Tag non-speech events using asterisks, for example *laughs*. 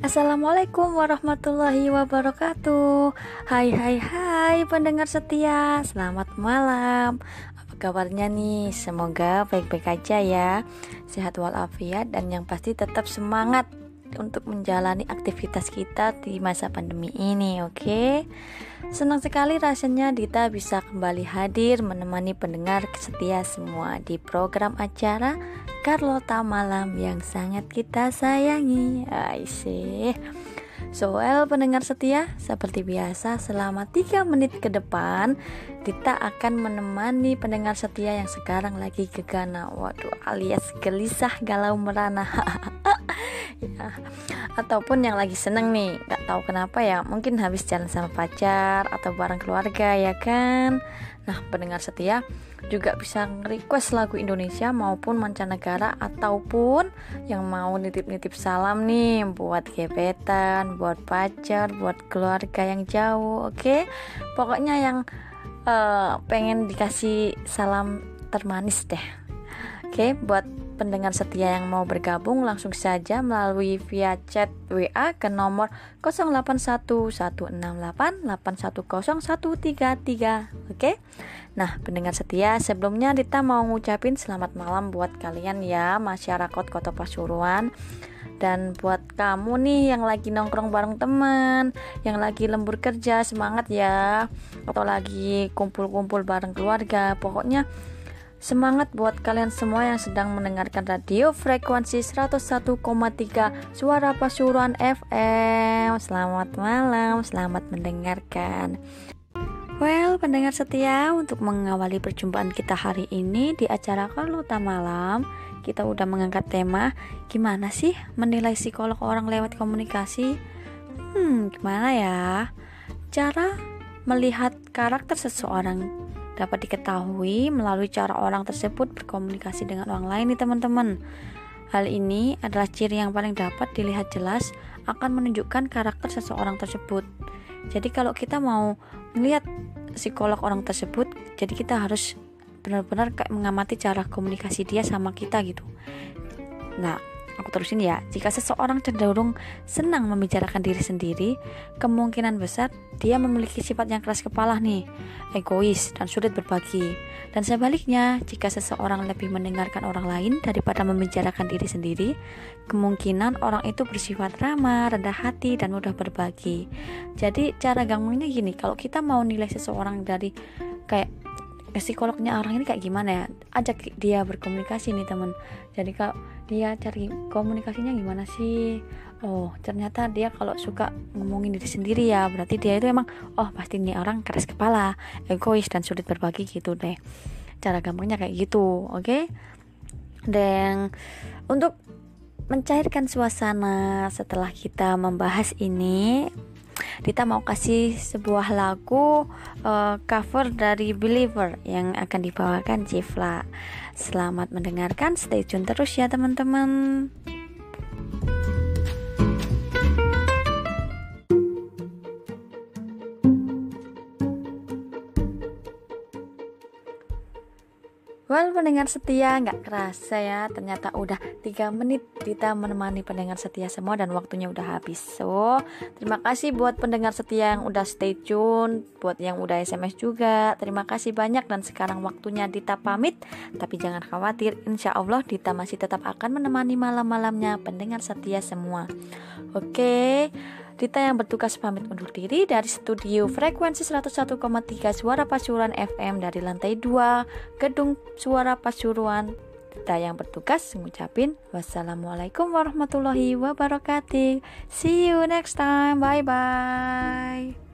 Assalamualaikum warahmatullahi wabarakatuh. Hai hai hai pendengar setia. Selamat malam. Apa kabarnya nih? Semoga baik-baik aja ya. Sehat walafiat dan yang pasti tetap semangat Untuk menjalani aktivitas kita di masa pandemi ini oke okay? Senang sekali rasanya Dita bisa kembali hadir menemani pendengar setia semua di program acara Carlota Malam yang sangat kita sayangi. Aisyah. Soal pendengar setia, seperti biasa selama 3 menit ke depan Dita akan menemani pendengar setia yang sekarang lagi gegana Waduh alias gelisah galau merana *laughs* ya. Ataupun yang lagi seneng nih, gak tahu kenapa ya Mungkin habis jalan sama pacar atau bareng keluarga ya kan Nah pendengar setia juga bisa request lagu Indonesia maupun mancanegara ataupun yang mau nitip-nitip salam nih buat gebetan, buat pacar, buat keluarga yang jauh, oke? Okay? Pokoknya yang uh, pengen dikasih salam termanis deh. Oke, okay? buat pendengar setia yang mau bergabung langsung saja melalui via chat WA ke nomor 081168810133. Oke. Nah, pendengar setia, sebelumnya Dita mau ngucapin selamat malam buat kalian ya, masyarakat Kota Pasuruan. Dan buat kamu nih yang lagi nongkrong bareng teman, yang lagi lembur kerja, semangat ya. Atau lagi kumpul-kumpul bareng keluarga. Pokoknya Semangat buat kalian semua yang sedang mendengarkan radio frekuensi 101,3 Suara Pasuruan FM. Selamat malam, selamat mendengarkan. Well, pendengar setia, untuk mengawali perjumpaan kita hari ini di acara Karlota Malam, kita udah mengangkat tema gimana sih menilai psikolog orang lewat komunikasi? Hmm, gimana ya? Cara melihat karakter seseorang dapat diketahui melalui cara orang tersebut berkomunikasi dengan orang lain nih teman-teman. Hal ini adalah ciri yang paling dapat dilihat jelas akan menunjukkan karakter seseorang tersebut. Jadi kalau kita mau melihat psikolog orang tersebut, jadi kita harus benar-benar mengamati cara komunikasi dia sama kita gitu. Nah, Aku terusin ya, jika seseorang cenderung senang membicarakan diri sendiri, kemungkinan besar dia memiliki sifat yang keras kepala nih, egois dan sulit berbagi. Dan sebaliknya, jika seseorang lebih mendengarkan orang lain daripada membicarakan diri sendiri, kemungkinan orang itu bersifat ramah, rendah hati, dan mudah berbagi. Jadi cara gampangnya gini, kalau kita mau nilai seseorang dari kayak psikolognya orang ini kayak gimana ya ajak dia berkomunikasi nih teman jadi kalau dia cari komunikasinya gimana sih oh ternyata dia kalau suka ngomongin diri sendiri ya berarti dia itu emang oh pasti nih orang keras kepala egois dan sulit berbagi gitu deh cara gampangnya kayak gitu oke okay? dan untuk mencairkan suasana setelah kita membahas ini Dita mau kasih sebuah lagu uh, cover dari Believer yang akan dibawakan Jifla. Selamat mendengarkan, stay tune terus ya teman-teman. Well pendengar setia nggak kerasa ya ternyata udah 3 menit kita menemani pendengar setia semua dan waktunya udah habis. So terima kasih buat pendengar setia yang udah stay tune Buat yang udah SMS juga. Terima kasih banyak dan sekarang waktunya Dita pamit. Tapi jangan khawatir insya Allah Dita masih tetap akan menemani malam-malamnya pendengar setia semua. Oke okay. Dita yang bertugas pamit undur diri dari studio frekuensi 101,3 Suara Pasuruan FM dari lantai 2 Gedung Suara Pasuruan. Dita yang bertugas mengucapin wassalamualaikum warahmatullahi wabarakatuh. See you next time. Bye bye.